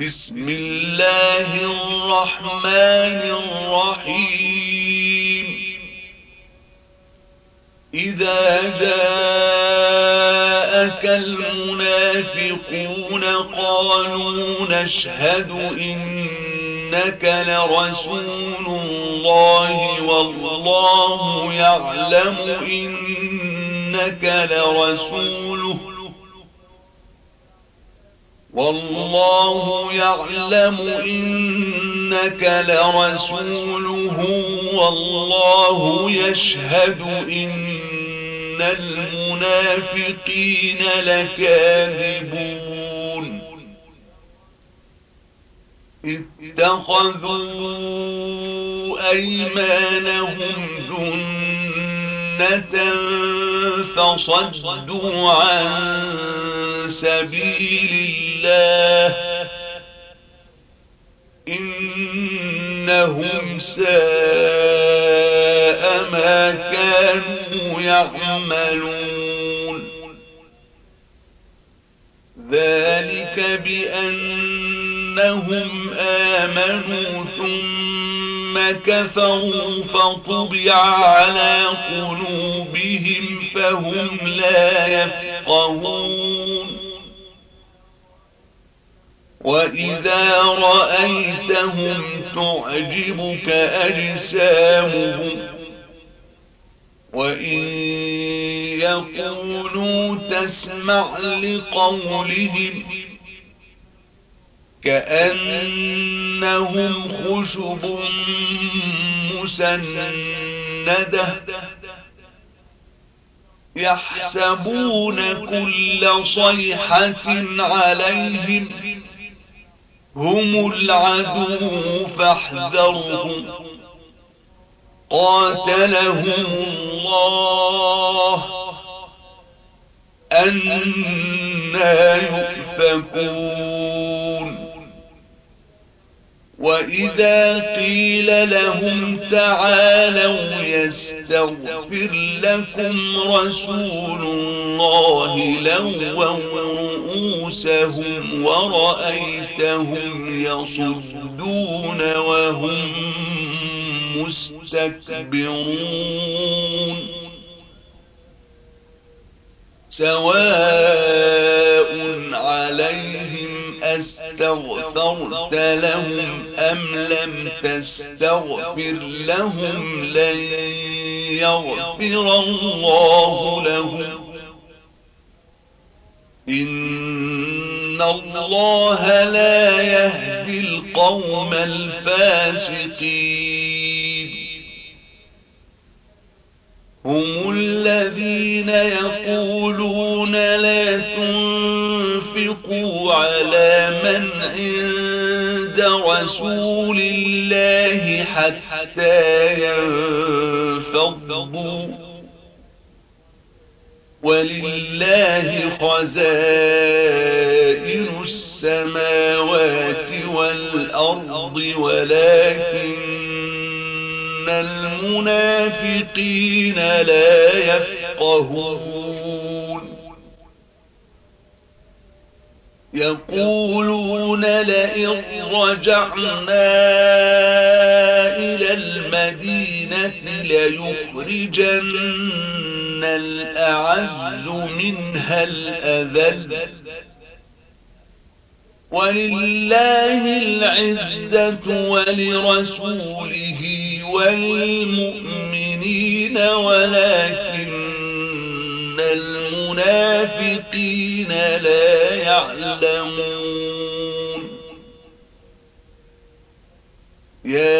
بسم الله الرحمن الرحيم. إذا جاءك المنافقون قالوا نشهد إنك لرسول الله والله يعلم إنك لرسوله. والله يعلم إنك لرسوله والله يشهد إن المنافقين لكاذبون. اتخذوا أيمانهم جنة فصدوا عن سبيل الله إنهم ساء ما كانوا يعملون ذلك بأنهم آمنوا ثم كفروا فطبع على قلوبهم فهم لا يفقهون وإذا رأيتهم تعجبك أجسامهم وإن يقولوا تسمع لقولهم كأنهم خشب مسندة يحسبون كل صيحة عليهم هم العدو فاحذرهم. قاتلهم الله. أنا يؤفكون. وإذا قيل لهم تعالوا يستغفر لكم رسول الله لووا رؤوسهم ورأيتهم يصدون وهم مستكبرون. سواء عليهم أستغفرت لهم أم لم تستغفر لهم لن يغفر الله لهم. إن الله لا يهدي القوم الفاسقين هم الذين يقولون لا تنفقوا على من عند رسول الله حتى ينفضوا ولله خزائن السماوات والأرض ولكن المنافقين لا يفقهون. يقولون لئن رجعنا إلى المدينة ليخرجن الأعز منها الأذل. ولله العزة ولرسوله وللمؤمنين ولكن المنافقين لا يعلمون. يا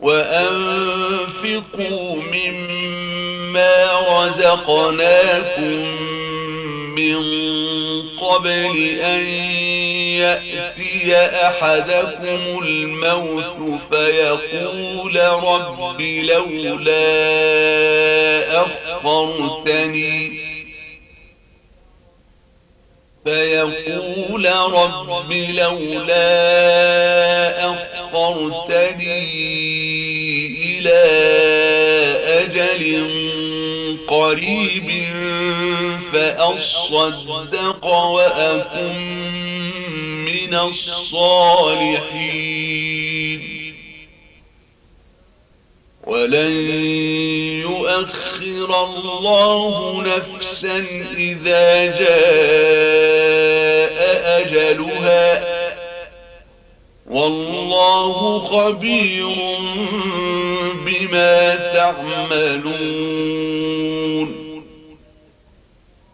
وأنفقوا مما رزقناكم من قبل أن يأتي أحدكم الموت فيقول رب لولا أخرتني فيقول رب لولا أخرتني أجل قريب فأصدق وأكن من الصالحين. ولن يؤخر الله نفسا إذا جاء أجلها. والله خبير بما تعملون